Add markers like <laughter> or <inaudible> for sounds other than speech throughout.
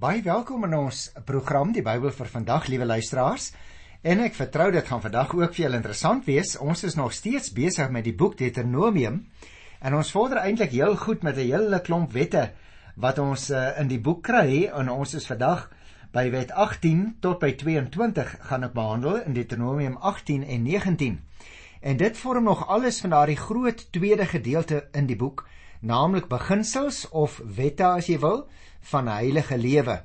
Baie welkom in ons program Die Bybel vir vandag, liewe luisteraars. En ek vertrou dit gaan vandag ook vir julle interessant wees. Ons is nog steeds besig met die boek Deuteronomium en ons vorder eintlik heel goed met 'n hele klomp wette wat ons uh, in die boek kry en ons is vandag by wet 18 tot by 22 gaan ek behandel in Deuteronomium 18 en 19. En dit vorm nog alles van daardie groot tweede gedeelte in die boek, naamlik beginsels of wette as jy wil van heilige lewe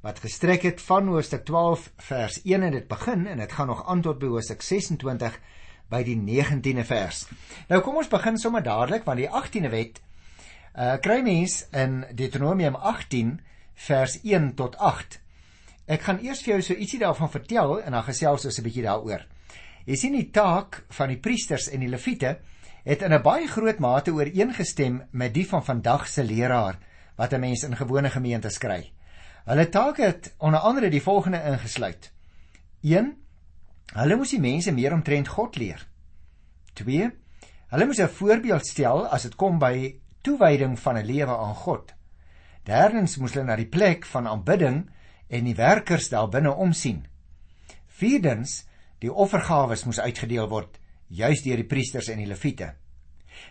wat gestrek het van hoofstuk 12 vers 1 en dit begin en dit gaan nog aan tot by hoofstuk 26 by die 19de vers. Nou kom ons begin sommer dadelik want die 18de wet uh kry mens in Deuteronomium 18 vers 1 tot 8. Ek gaan eers vir jou so ietsie daarvan vertel en dan gesels ons 'n bietjie daaroor. Jy sien die taak van die priesters en die leviete het in 'n baie groot mate ooreengestem met die van vandag se leraar wat 'n mens in gewone gemeentes kry. Hulle taak het onder andere die volgende ingesluit: 1. Hulle moes die mense meer omtrent God leer. 2. Hulle moes 'n voorbeeld stel as dit kom by toewyding van 'n lewe aan God. Derdens moes hulle na die plek van aanbidding en die werkers daar binne omsien. Vierdens, die offergawes moes uitgedeel word juis deur die priesters en die leviete.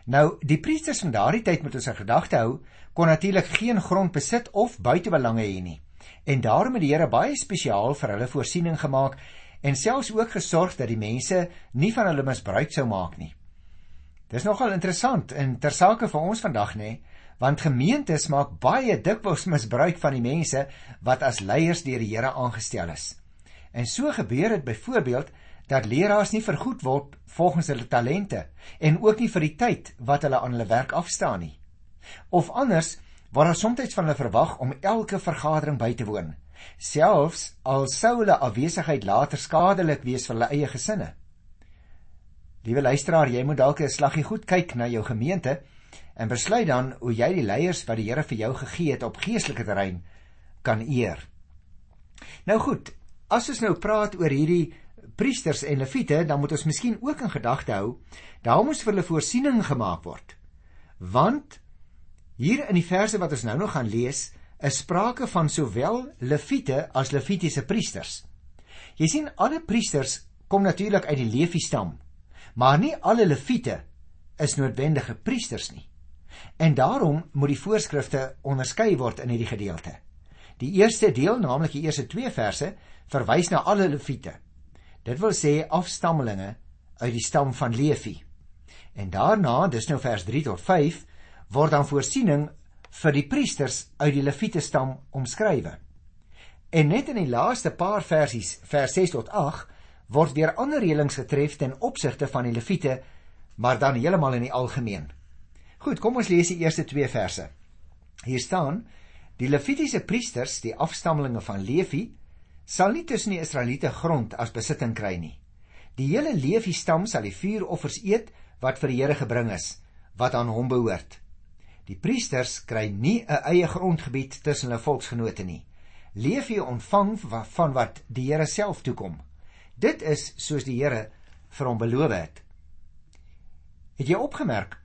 Nou, die priesters van daardie tyd moet ons in gedagte hou, kon natuurlik geen grond besit of buitebelange hê nie. En daarom het die Here baie spesiaal vir hulle voorsiening gemaak en selfs ook gesorg dat die mense nie van hulle misbruik sou maak nie. Dis nogal interessant en tersake vir ons vandag nê, want gemeentes maak baie dikwels misbruik van die mense wat as leiers deur die Here aangestel is. En so gebeur dit byvoorbeeld dat leraars nie vergoed word volgens hulle talente en ook nie vir die tyd wat hulle aan hulle werk afstaan nie. Of anders word daar soms van hulle verwag om elke vergadering by te woon, selfs al sou hulle afwesigheid later skadelik wees vir hulle eie gesinne. Liewe luisteraar, jy moet dalk 'n slaggie goed kyk na jou gemeente en besluit dan hoe jy die leiers wat die Here vir jou gegee het op geestelike terrein kan eer. Nou goed, as ons nou praat oor hierdie priesters en leviete, dan moet ons miskien ook in gedagte hou, daar moes vir hulle voorsiening gemaak word. Want hier in die verse wat ons nou nog gaan lees, is sprake van sowel leviete as levitiese priesters. Jy sien alle priesters kom natuurlik uit die Levi stam, maar nie alle leviete is noodwendige priesters nie. En daarom moet die voorskrifte onderskei word in hierdie gedeelte. Die eerste deel, naamlik die eerste 2 verse, verwys na alle leviete. Dit wil sê afstammelinge uit die stam van Levi. En daarna, dis nou vers 3 tot 5, word dan voorsiening vir die priesters uit die Lewiete stam omskrywe. En net in die laaste paar versies, vers 6 tot 8, word weer ander reëlings getref ten opsigte van die Lewiete, maar dan heeltemal in die algemeen. Goed, kom ons lees die eerste 2 verse. Hier staan: Die Lewitiese priesters, die afstammelinge van Levi, sal nie tussen die Israeliete grond as besitting kry nie. Die hele Lewi stam sal die vuuroffers eet wat vir die Here gebring is, wat aan hom behoort. Die priesters kry nie 'n eie grondgebied tussen hulle volksgenote nie. Lewi ontvang van wat die Here self toekom. Dit is soos die Here vir hom beloof het. Het jy opgemerk?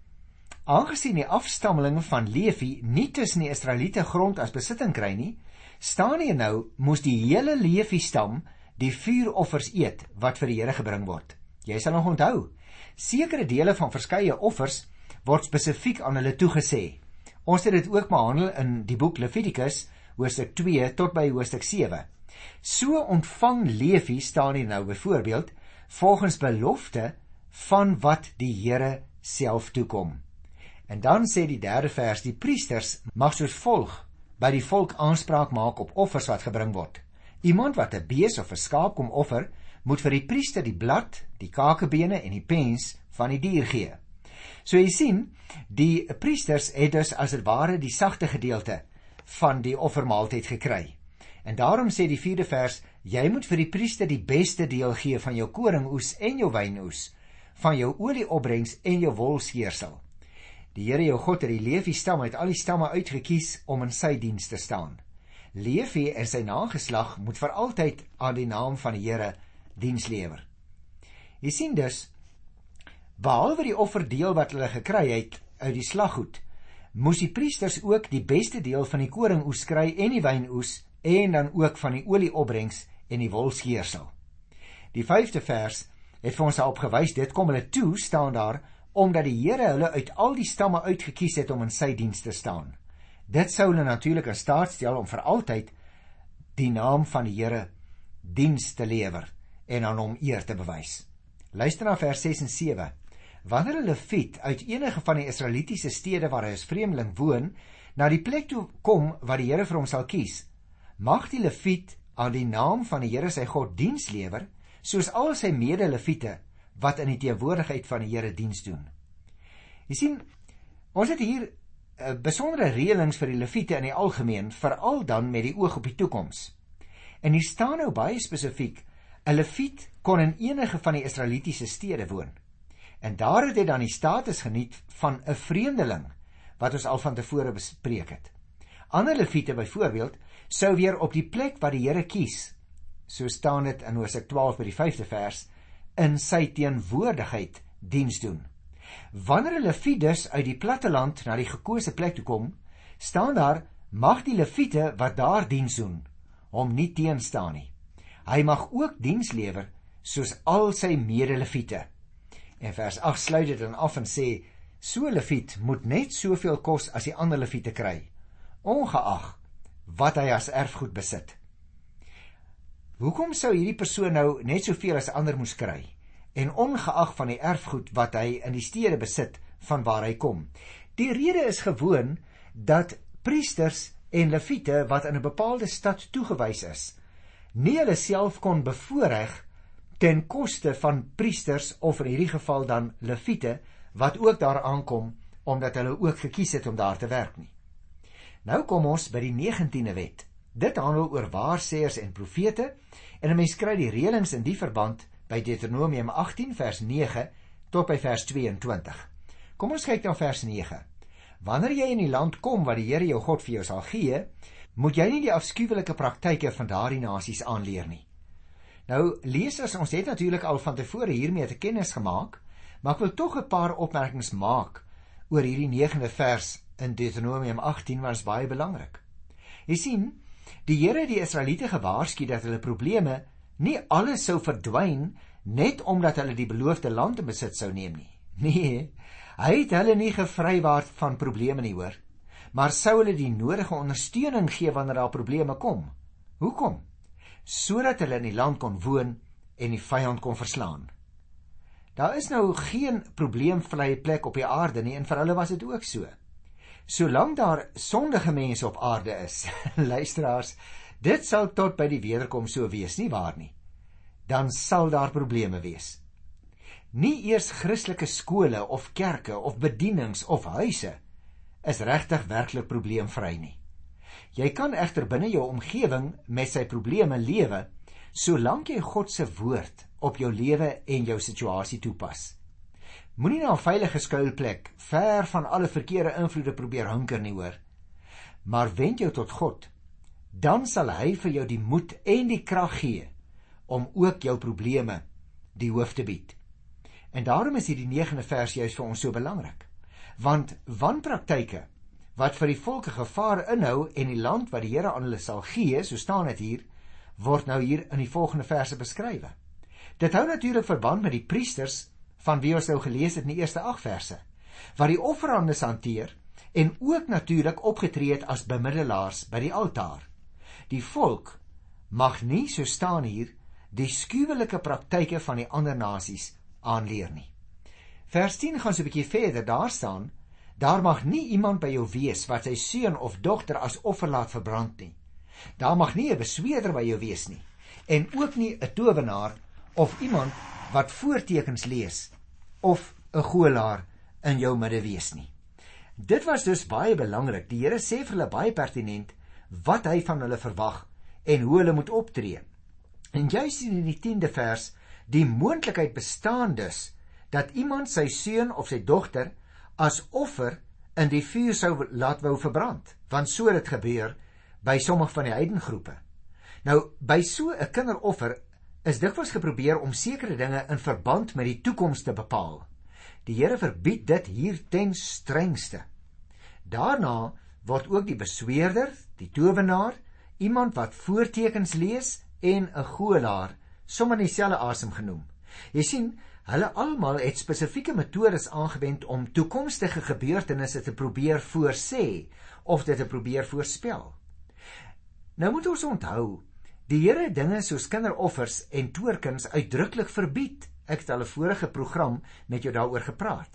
Aangesien die afstammelinge van Lewi nie tussen die Israeliete grond as besitting kry nie, staan hier nou moes die hele Lewi stam die vuuroffers eet wat vir die Here gebring word. Jy sal nog onthou, sekere dele van verskeie offers word spesifiek aan hulle toegesê. Ons het dit ook behandel in die boek Levitikus hoofstuk 2 tot by hoofstuk 7. So ontvang Lewi staan hier nou byvoorbeeld volgens belofte van wat die Here self toekom. En dan sê die derde vers die priesters mag soos volg by die volk aanspraak maak op offers wat gebring word. Iemand wat 'n bees of 'n skaap kom offer, moet vir die priester die blad, die kakebene en die pens van die dier gee. So jy sien, die priesters het dus as dit ware die sagte gedeelte van die offermaaltyd gekry. En daarom sê die 4de vers, jy moet vir die priester die beste deel gee van jou koringoes en jou wynoes, van jou olieopbrengs en jou wolskeersel. Die Here jou God het die Lewi stam uit al die stamme uitget kies om in sy diens te staan. Lewi en sy nageslag moet vir altyd aan die naam van die Here diens lewer. Jy sien dus behalwe die offerdeel wat hulle gekry het uit die slaggoed, moes die priesters ook die beste deel van die koringoes kry en die wynoes en dan ook van die olieopbrengs en die wolskeersel. Die 5de vers het vir ons daarop gewys dit kom hulle toe staan daar omdat die Here hulle uit al die stamme uitgekies het om in sy diens te staan. Dit sou hulle natuurlik in staat stel om vir altyd die naam van die Here diens te lewer en aan hom eer te bewys. Luister na vers 6 en 7. Wanneer 'n leviet uit enige van die Israelitiese stede waar hy as vreemdeling woon, na die plek toe kom wat die Here vir hom sal kies, mag die leviet aan die naam van die Here sy God diens lewer, soos al sy mede-leviete wat in die teenwoordigheid van die Here diens doen. Jy sien, ons het hier 'n uh, besondere reëlings vir die leviete in die algemeen, veral dan met die oog op die toekoms. En hier staan nou baie spesifiek: 'n leviet kon in enige van die Israelitiese stede woon. En daar het hy dan die status geniet van 'n vreemdeling wat ons al van tevore bespreek het. Ander leviete byvoorbeeld sou weer op die plek wat die Here kies, so staan dit in Hosea 12 by die 5de vers, in sy teenwoordigheid diens doen. Wanneer leviet dus uit die platteland na die gekose plek toe kom, staan daar mag die leviete wat daar diens doen hom nie teenstaan nie. Hy mag ook diens lewer soos al sy mede-leviete. En vers 8 sluit dit dan af en sê so leviet moet net soveel kos as die ander leviete kry, ongeag wat hy as erfgoed besit. Hoekom sou hierdie persoon nou net soveel as ander moes kry en ongeag van die erfgoed wat hy in die stede besit van waar hy kom? Die rede is gewoon dat priesters en leviete wat in 'n bepaalde stad toegewys is, nie hulle self kon bevoordeel ten koste van priesters of in hierdie geval dan leviete wat ook daar aankom omdat hulle ook gekies het om daar te werk nie. Nou kom ons by die 19de wet. Dit handel oor waarsêers en profete en 'n mens kry die reëlings in die verband by Deuteronomium 18 vers 9 tot by vers 22. Kom ons kyk dan vers 9. Wanneer jy in die land kom wat die Here jou God vir jou sal gee, moet jy nie die afskuwelike praktyke van daardie nasies aanleer nie. Nou lesers, ons het natuurlik al van tevore hiermee te kennis gemaak, maar ek wil tog 'n paar opmerkings maak oor hierdie 9de vers in Deuteronomium 18 wat baie belangrik. Jy sien, Die Here het die Israeliete gewaarsku dat hulle probleme nie alles sou verdwyn net omdat hulle die beloofde land in besit sou neem nie. <laughs> Nee, hy het hulle nie gevrywaar van probleme nie, hoor. Maar sou hulle die nodige ondersteuning gee wanneer daar probleme kom. Hoekom? Sodat hulle in die land kon woon en die vyand kon verslaan. Daar is nou geen probleemvrye plek op die aarde nie en vir hulle was dit ook so. Solank daar sondige mense op aarde is, <laughs> luisteraars, dit sal tot by die wederkom so wees, nie waar nie? Dan sal daar probleme wees. Nie eers Christelike skole of kerke of bedienings of huise is regtig werklik probleemvry nie. Jy kan egter binne jou omgewing met sy probleme lewe solank jy God se woord op jou lewe en jou situasie toepas. Moenie na 'n veilige skuilplek ver van alle verkeerde invloede probeer hunker nie hoor. Maar wend jou tot God. Dan sal hy vir jou die moed en die krag gee om ook jou probleme die hoof te bied. En daarom is hierdie 9de vers juist vir ons so belangrik. Want wanpraktyke wat vir die volke gevaar inhou en die land wat die Here aan hulle sal gee, so staan dit hier, word nou hier in die volgende verse beskryf. Dit hou natuurlik verband met die priesters van wie ons nou gelees het in die eerste 8 verse wat die offerandes hanteer en ook natuurlik opgetree het as bemiddelaars by die altaar. Die volk mag nie so staan hier die skuwelike praktyke van die ander nasies aanleer nie. Vers 10 gaan so 'n bietjie verder daar staan: Daar mag nie iemand by jou wees wat sy seun of dogter as offer laat verbrand nie. Daar mag nie 'n besweerder by jou wees nie en ook nie 'n towenaar of iemand wat voortekens lees of 'n goelaar in jou midde wees nie. Dit was dus baie belangrik. Die Here sê vir hulle baie pertinent wat hy van hulle verwag en hoe hulle moet optree. En jy sien in die 10de vers die moontlikheid bestaan dus dat iemand sy seun of sy dogter as offer in die vuur sou laat wou verbrand, want so het dit gebeur by sommige van die heidengroepe. Nou by so 'n kinderoffer is dikwels geprobeer om sekere dinge in verband met die toekoms te bepaal. Die Here verbied dit hier ten strengste. Daarna word ook die besweerder, die towenaar iemand wat voortekens lees en 'n goelaar, sommer dieselfde asem genoem. Jy sien, hulle almal het spesifieke metodes aangewend om toekomstige gebeurtenisse te probeer voorsê of dit te probeer voorspel. Nou moet ons onthou, die Here dinge soos kinderoffers en toorkuns uitdruklik verbied. Ek het al 'n vorige program met jou daaroor gepraat.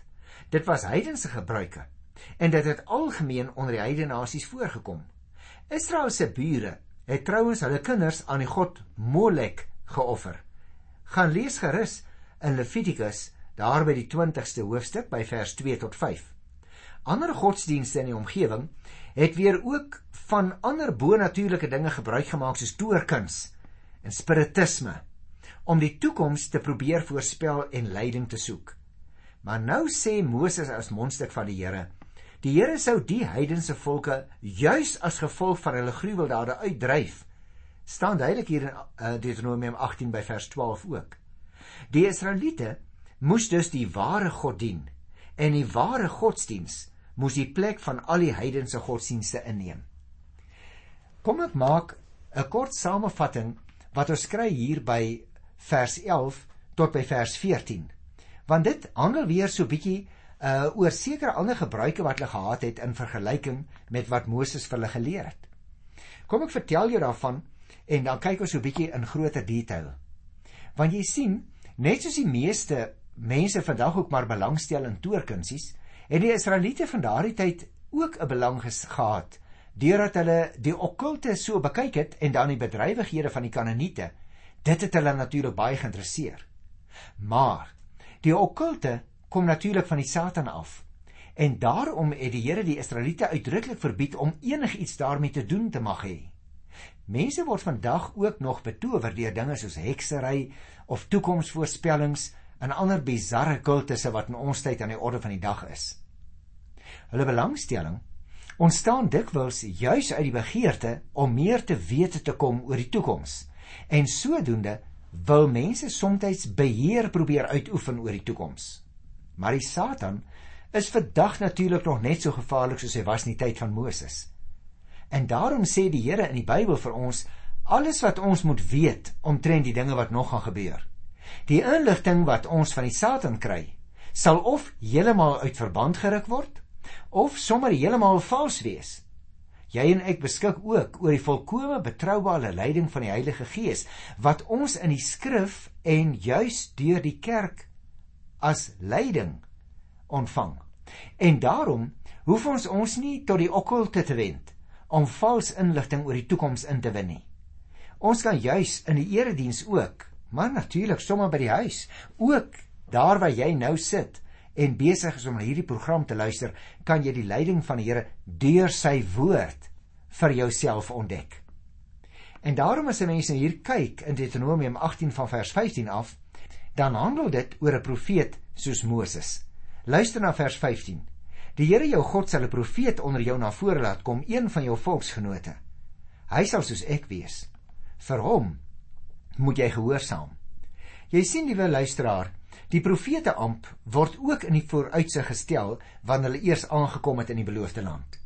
Dit was heidense gebruike en dit het algemeen onder die heidene nasies voorgekom. Israel se bure het trouens hulle kinders aan die god Molek geoffer. Gaan lees gerus in Levitikus daar by die 20ste hoofstuk by vers 2 tot 5. Ander godsdienste in die omgewing het weer ook van ander bonatuurlike dinge gebruik gemaak soos toorkuns en spiritisme om die toekoms te probeer voorspel en leiding te soek. Maar nou sê Moses as mondstuk van die Here Die Here sou die heidense volke juis as gevolg van hulle gruweldade uitdryf. staan duidelik hier in uh, Deuteronomium 18 by vers 12 ook. Die Israeliete moes dus die ware God dien en die ware godsdiens moes die plek van al die heidense godsdienste inneem. Kom ek maak 'n kort samevatting wat ons kry hier by vers 11 tot by vers 14. Want dit handel weer so bietjie uh oor sekere ander gebruike wat hulle gehad het in vergelyking met wat Moses vir hulle geleer het. Kom ek vertel jou daarvan en dan kyk ons so bietjie in groter detail. Want jy sien, net soos die meeste mense vandag ook maar belangstel in toorkunsies, het die Israeliete van daardie tyd ook 'n belang gehad deurdat hulle die okkulte so bekyk het en dan die bedrywighede van die Kanaaniete. Dit het hulle natuurlik baie geïnteresseer. Maar die okkulte kom natuurlik van die Satan af. En daarom het die Here die Israeliete uitdruklik verbied om enigiets daarmee te doen te mag hê. Mense word vandag ook nog betower deur dinge soos heksery of toekomsvoorspellings en ander bizarre kultusse wat in ons tyd aan die orde van die dag is. Hulle belangstelling ontstaan dikwels juis uit die begeerte om meer te weet te kom oor die toekoms. En sodoende wil mense soms beheer probeer uitoefen oor die toekoms. Maar die Satan is vandag natuurlik nog net so gevaarlik soos hy was in die tyd van Moses. En daarom sê die Here in die Bybel vir ons alles wat ons moet weet omtrent die dinge wat nog gaan gebeur. Die inligting wat ons van die Satan kry, sal of heeltemal uit verband geruk word of sommer heeltemal vals wees. Jy en ek beskik ook oor die volkomme betroubare leiding van die Heilige Gees wat ons in die skrif en juis deur die kerk as leiding ontvang. En daarom hoef ons ons nie tot die okkulte te wend om vals inligting oor die toekoms in te win nie. Ons kan juis in die erediens ook, maar natuurlik sommer by die huis, ook daar waar jy nou sit en besig is om na hierdie program te luister, kan jy die leiding van die Here deur sy woord vir jouself ontdek. En daarom as mense hier kyk in Deuteronomium 18 van vers 15 af, dan handel dit oor 'n profeet soos Moses. Luister na vers 15. Die Here jou God sal 'n profeet onder jou na vore laat kom, een van jou volksgenote. Hy sal soos ek wees. Vir hom moet jy gehoorsaam. Jy sien liewe luisteraar, die profete amp word ook in die vooruitsig gestel wanneer hulle eers aangekom het in die beloofde land.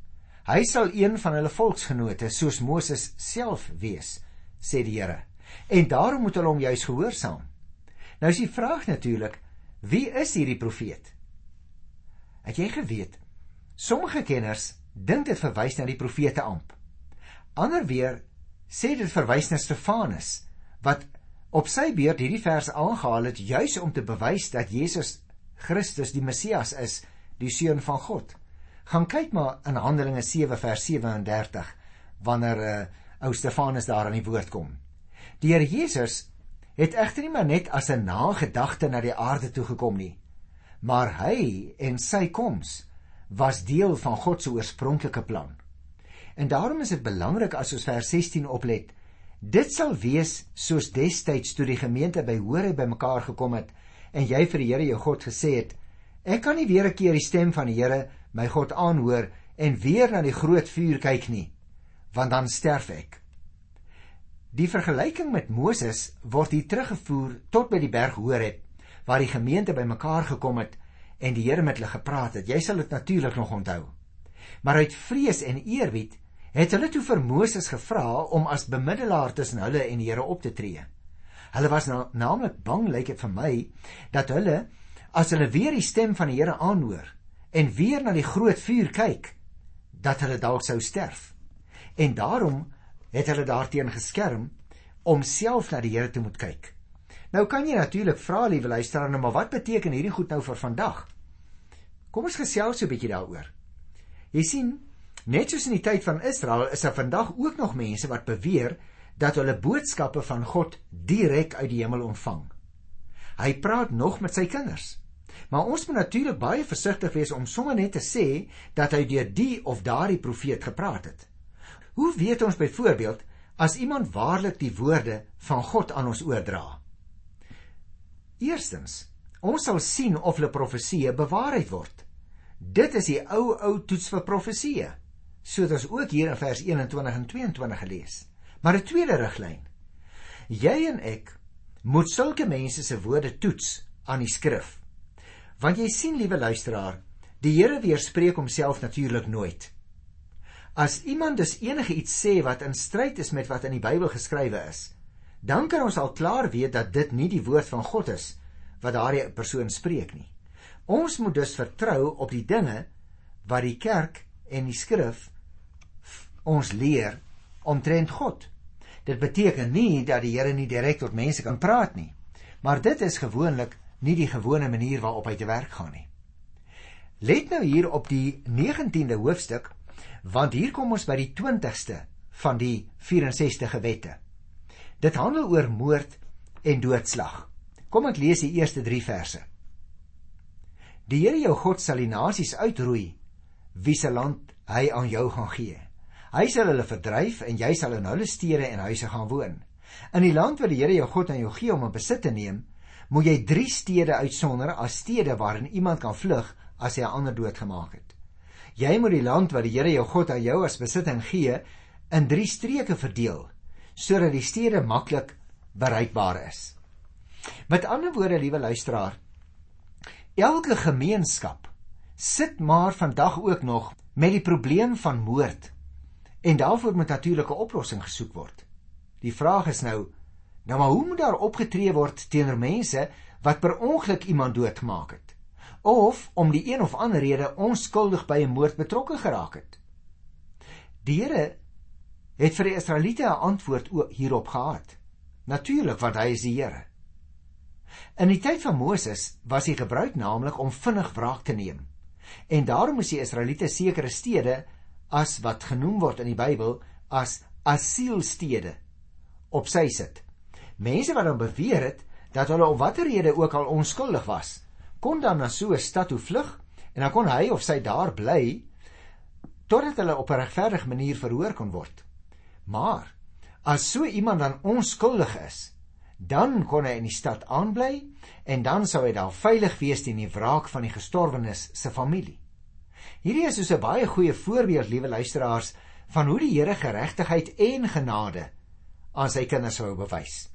Hy sal een van hulle volksgenote soos Moses self wees, sê die Here. En daarom moet hulle hom juis gehoorsaam. Nou is die vraag natuurlik, wie is hierdie profeet? Het jy geweet? Sommige kenners dink dit verwys na die profete Amp. Ander weer sê dit verwys na Stefanus wat op sy beurt hierdie vers aangehaal het juis om te bewys dat Jesus Christus die Messias is, die seun van God. Gaan kyk maar in Handelinge 7 vers 37 wanneer uh, ou Stefanus daar aan die woord kom. Die Here Jesus het egter nie maar net as 'n nagedagte na die aarde toe gekom nie, maar hy en sy koms was deel van God se oorspronklike plan. En daarom is dit belangrik as ons vers 16 oplet. Dit sal wees soos destyds toe die gemeente by Hore bymekaar gekom het en jy vir die Here jou God gesê het: Ek kan nie weer 'n keer die stem van die Here my God aanhoor en weer na die groot vuur kyk nie, want dan sterf ek. Die vergelyking met Moses word hier teruggevoer tot by die berg Horeb waar die gemeente bymekaar gekom het en die Here met hulle gepraat het. Jy sal dit natuurlik nog onthou. Maar uit vrees en eerbied het hulle toe vir Moses gevra om as bemiddelaar tussen hulle en die Here op te tree. Hulle was na, naamlik bang, lyk dit vir my, dat hulle as hulle weer die stem van die Here aanhoor en weer na die groot vuur kyk, dat hulle dalk sou sterf. En daarom het hulle daarteen geskerm om self na die Here te moet kyk. Nou kan jy natuurlik vra, liewe luisteraar, nou maar wat beteken hierdie goed nou vir vandag? Kom ons gesels so 'n bietjie daaroor. Jy sien, net soos in die tyd van Israel is daar vandag ook nog mense wat beweer dat hulle boodskappe van God direk uit die hemel ontvang. Hy praat nog met sy kinders. Maar ons moet natuurlik baie versigtig wees om sommer net te sê dat hy deur die of daardie profeet gepraat het. Hoe weet ons byvoorbeeld as iemand waarlik die woorde van God aan ons oordra? Eerstens, ons sal sien of hulle profeseë bewaarheid word. Dit is die ou ou toets vir profeseë. So dit is ook hier in vers 21 en 22 gelees. Maar 'n tweede riglyn. Jy en ek moet sulke mense se woorde toets aan die skrif. Want jy sien, liewe luisteraar, die Here weerspreek homself natuurlik nooit. As iemand dus enige iets sê wat in stryd is met wat in die Bybel geskrywe is, dan kan ons al klaar weet dat dit nie die woord van God is wat daardie persoon spreek nie. Ons moet dus vertrou op die dinge wat die kerk en die skrif ons leer omtrent God. Dit beteken nie dat die Here nie direk tot mense kan praat nie, maar dit is gewoonlik nie die gewone manier waarop hy te werk gaan nie. Let nou hier op die 19de hoofstuk want hier kom ons by die 20ste van die 64 wette. Dit handel oor moord en doodslag. Kom ek lees die eerste 3 verse. Die Here jou God sal die nasies uitroei wie se land hy aan jou gaan gee. Hy sal hulle verdryf en jy sal in hulle stede en huise gaan woon. In die land wat die Here jou God aan jou gee om in besit te neem, moet jy 3 stede uitsonder as stede waarin iemand kan vlug as hy 'n ander doodgemaak het. Jy moet die land wat die Here jou God aan jou as besitting gee, in 3 streke verdeel sodat die stede maklik bereikbaar is. Met ander woorde, liewe luisteraar, elke gemeenskap sit maar vandag ook nog met die probleem van moord en daarvoor moet natuurlike oplossing gesoek word. Die vraag is nou, nou maar hoe moet daar opgetree word teenoor mense wat per ongeluk iemand doodgemaak het? of om die een of ander rede onskuldig by 'n moord betrokke geraak het. Die Here het vir die Israeliete 'n antwoord hierop gehad. Natuurlik want hy is die Here. In die tyd van Moses was die gebruik naamlik om vinnig wraak te neem. En daarom moes die Israeliete sekere stede as wat genoem word in die Bybel as asielstede op sy sit. Mense wat dan beweer het dat hulle om watter rede ook al onskuldig was, kon dan na so 'n stad toe vlug en dan kon hy of sy daar bly totdat hulle op 'n regverdige manier verhoor kon word. Maar as so iemand dan onskuldig is, dan kon hy in die stad aanbly en dan sou hy daar veilig wees teen die wraak van die gestorwenes se familie. Hierdie is so 'n baie goeie voorbeeld, liewe luisteraars, van hoe die Here geregtigheid en genade aan sy kinders sou bewys.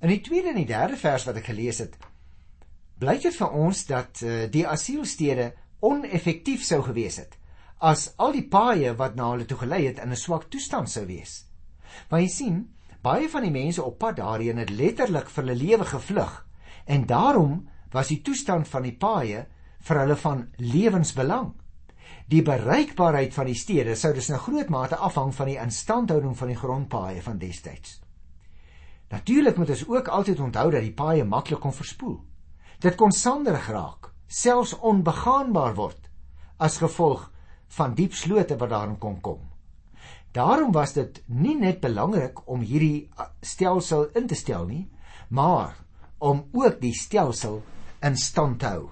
In die tweede en die derde vers wat ek gelees het, blyk dit vir ons dat uh, die asielstede oneffektief sou gewees het as al die paaie wat na hulle toe gelei het in 'n swak toestand sou wees. Want jy sien, baie van die mense op pad daarheen het letterlik vir hulle lewe gevlug en daarom was die toestand van die paaie vir hulle van lewensbelang. Die bereikbaarheid van die stede sou dus 'n groot mate afhang van die instandhouding van die grondpaaie van destyds. Natuurlik moet ons ook altyd onthou dat die paaie maklik kon verspoel. Dit kon sanderig raak, selfs onbegaanbaar word as gevolg van diep slote wat daarin kon kom. Daarom was dit nie net belangrik om hierdie uh, stelsel in te stel nie, maar om ook die stelsel in stand te hou.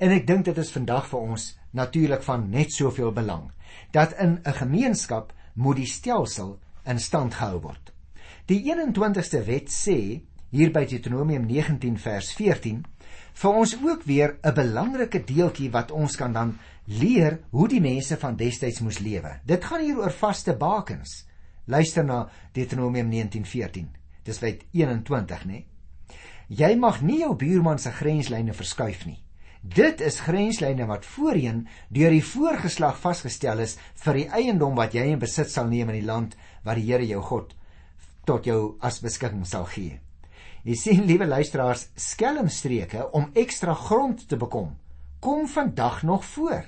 En ek dink dit is vandag vir ons natuurlik van net soveel belang dat in 'n gemeenskap moet die stelsel in stand gehou word. Die 21ste wet sê hier by Deuteronomium 19 vers 14 vir ons ook weer 'n belangrike deeltjie wat ons kan dan leer hoe die mense van destyds moes lewe. Dit gaan hier oor vaste bakens. Luister na Deuteronomium 19:14. Dis wet 21, né? Jy mag nie jou buurman se grenslyne verskuif nie Dit is grenslyne wat voorheen deur die voorgeslag vasgestel is vir die eiendom wat jy in besit sal neem in die land wat die Here jou God tot jou as beskikking sal gee. Jy sien, liewe luisteraars, skelmstreke om ekstra grond te bekom, kom vandag nog voor.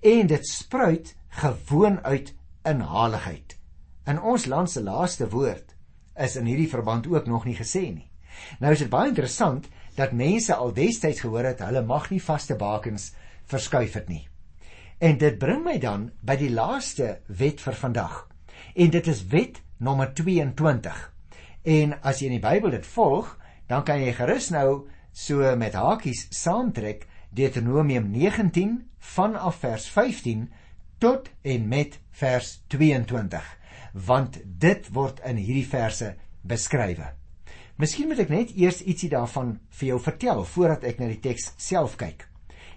En dit spruit gewoon uit inhaligheid. In ons land se laaste woord is in hierdie verband ook nog nie gesê nie. Nou is dit baie interessant dat mense al destyds gehoor het hulle mag nie vaste bakens verskuif het nie. En dit bring my dan by die laaste wet vir vandag. En dit is wet nommer 22. En as jy in die Bybel dit volg, dan kan jy gerus nou so met hakies saamtrek Deuteronomium 19 vanaf vers 15 tot en met vers 22, want dit word in hierdie verse beskrywe. Miskien moet ek net eers ietsie daarvan vir jou vertel voordat ek na die teks self kyk.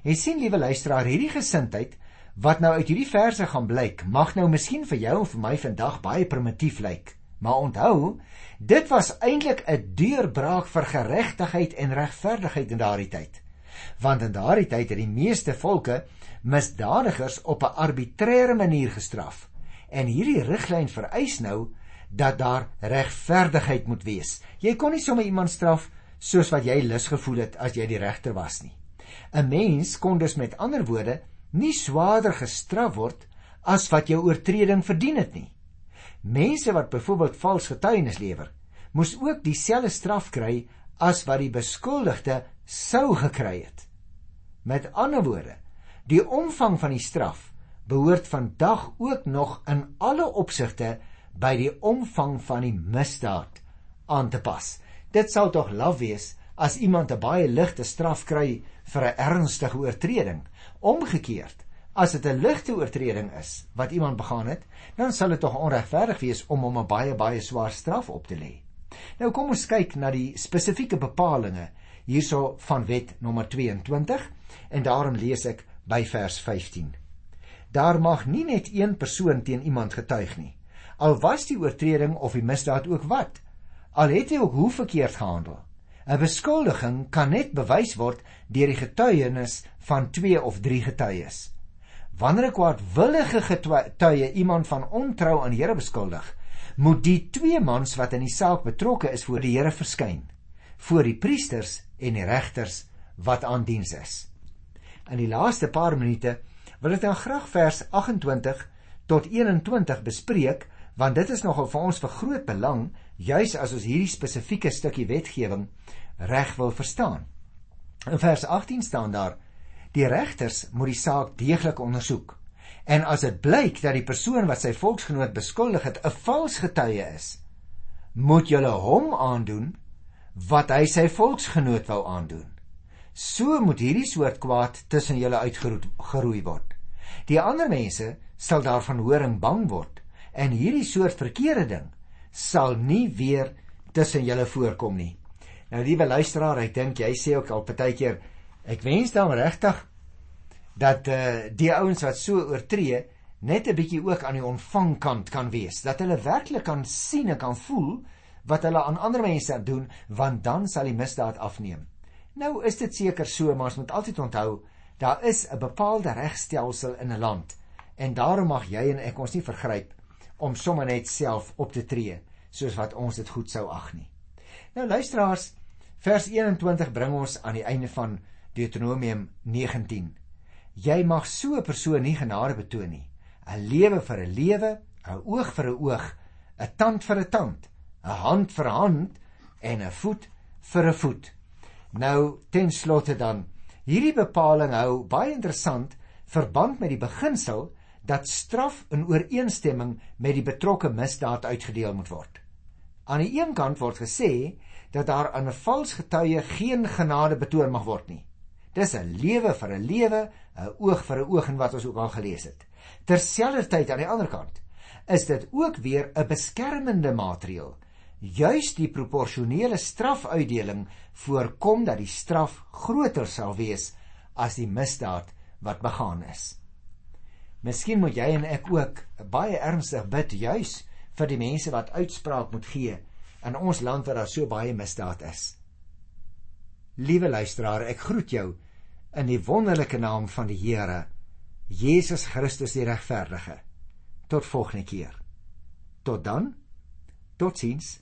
Jy sien liewe luisteraar, hierdie gesindheid wat nou uit hierdie verse gaan blyk, mag nou miskien vir jou en vir my vandag baie primitief lyk. Maar onthou, dit was eintlik 'n deurbraak vir geregtigheid en regverdigheid in daardie tyd. Want in daardie tyd het die meeste volke misdadigers op 'n arbitreëre manier gestraf. En hierdie riglyn vereis nou dat daar regverdigheid moet wees. Jy kon nie sommer iemand straf soos wat jy lus gevoel het as jy die regter was nie. 'n Mens kon dus met ander woorde nie swaarder gestraf word as wat jou oortreding verdien het nie. Mense wat byvoorbeeld vals getuienis lewer, moes ook dieselfde straf kry as wat die beskuldigde sou gekry het. Met ander woorde, die omvang van die straf behoort vandag ook nog in alle opsigte by die omvang van die misdaad aan te pas. Dit sal tog laf wees as iemand 'n baie ligte straf kry vir 'n ernstige oortreding. Omgekeerd, As dit 'n ligte oortreding is wat iemand begaan het, dan sal dit tog onregverdig wees om hom 'n baie baie swaar straf op te lê. Nou kom ons kyk na die spesifieke bepalinge hierso van wet nommer 22 en daarom lees ek by vers 15. Daar mag nie net een persoon teen iemand getuig nie. Al was die oortreding of die misdaad ook wat, al het hy ook hoe verkeerd gehandel. 'n Beskuldiging kan net bewys word deur die getuienis van 2 of 3 getuies. Wanneer 'n kwaadwillige getuie iemand van ontrou aan die Here beskuldig, moet die twee mans wat in die saak betrokke is voor die Here verskyn, voor die priesters en die regters wat aan diens is. In die laaste paar minute wil ek dan graag vers 28 tot 21 bespreek, want dit is nogal vir ons vir groot belang, juis as ons hierdie spesifieke stukkie wetgewing reg wil verstaan. In vers 18 staan daar Die regters moet die saak deeglik ondersoek. En as dit blyk dat die persoon wat sy volksgenoot beskuldig het 'n vals getuie is, moet julle hom aandoen wat hy sy volksgenoot wou aandoen. So moet hierdie soort kwaad tussen julle uitgeroei word. Die ander mense sal daarvan hoor en bang word en hierdie soort verkeerde ding sal nie weer tussen julle voorkom nie. Nou liewe luisteraar, ek dink jy sê ook al partykeer Ek wens dan regtig dat eh uh, die ouens wat so oortree net 'n bietjie ook aan die ontvangkant kan wees, dat hulle werklik kan sien en kan voel wat hulle aan ander mense doen, want dan sal die misdaad afneem. Nou is dit seker so, maar ons moet altyd onthou, daar is 'n bepaalde regstelsel in 'n land en daarom mag jy en ek ons nie vergryp om sommer net self op te tree soos wat ons dit goed sou ag nie. Nou luisteraars, vers 21 bring ons aan die einde van Deuteronomium 19. Jy mag so 'n persoon nie genade betoon nie. 'n Lewe vir 'n lewe, 'n oog vir 'n oog, 'n tand vir 'n tand, 'n hand vir 'n hand en 'n voet vir 'n voet. Nou ten slotte dan, hierdie bepaling hou baie interessant verband met die beginsel dat straf in ooreenstemming met die betrokke misdaad uitgedeel moet word. Aan die een kant word gesê dat daar aan 'n vals getuie geen genade betoon mag word nie. Dis 'n lewe vir 'n lewe, 'n oog vir 'n oog en wat ons ook al gelees het. Terselfdertyd aan die ander kant is dit ook weer 'n beskermende maatreel. Juis die proporsionele strafuitdeling voorkom dat die straf groter sal wees as die misdaad wat begaan is. Miskien moet jy en ek ook baie ernstig bid juis vir die mense wat uitspraak moet gee in ons land waar daar so baie misdaad is. Liewe luisteraar, ek groet jou in die wonderlike naam van die Here Jesus Christus die regverdige. Tot volgende keer. Tot dan. Totsiens.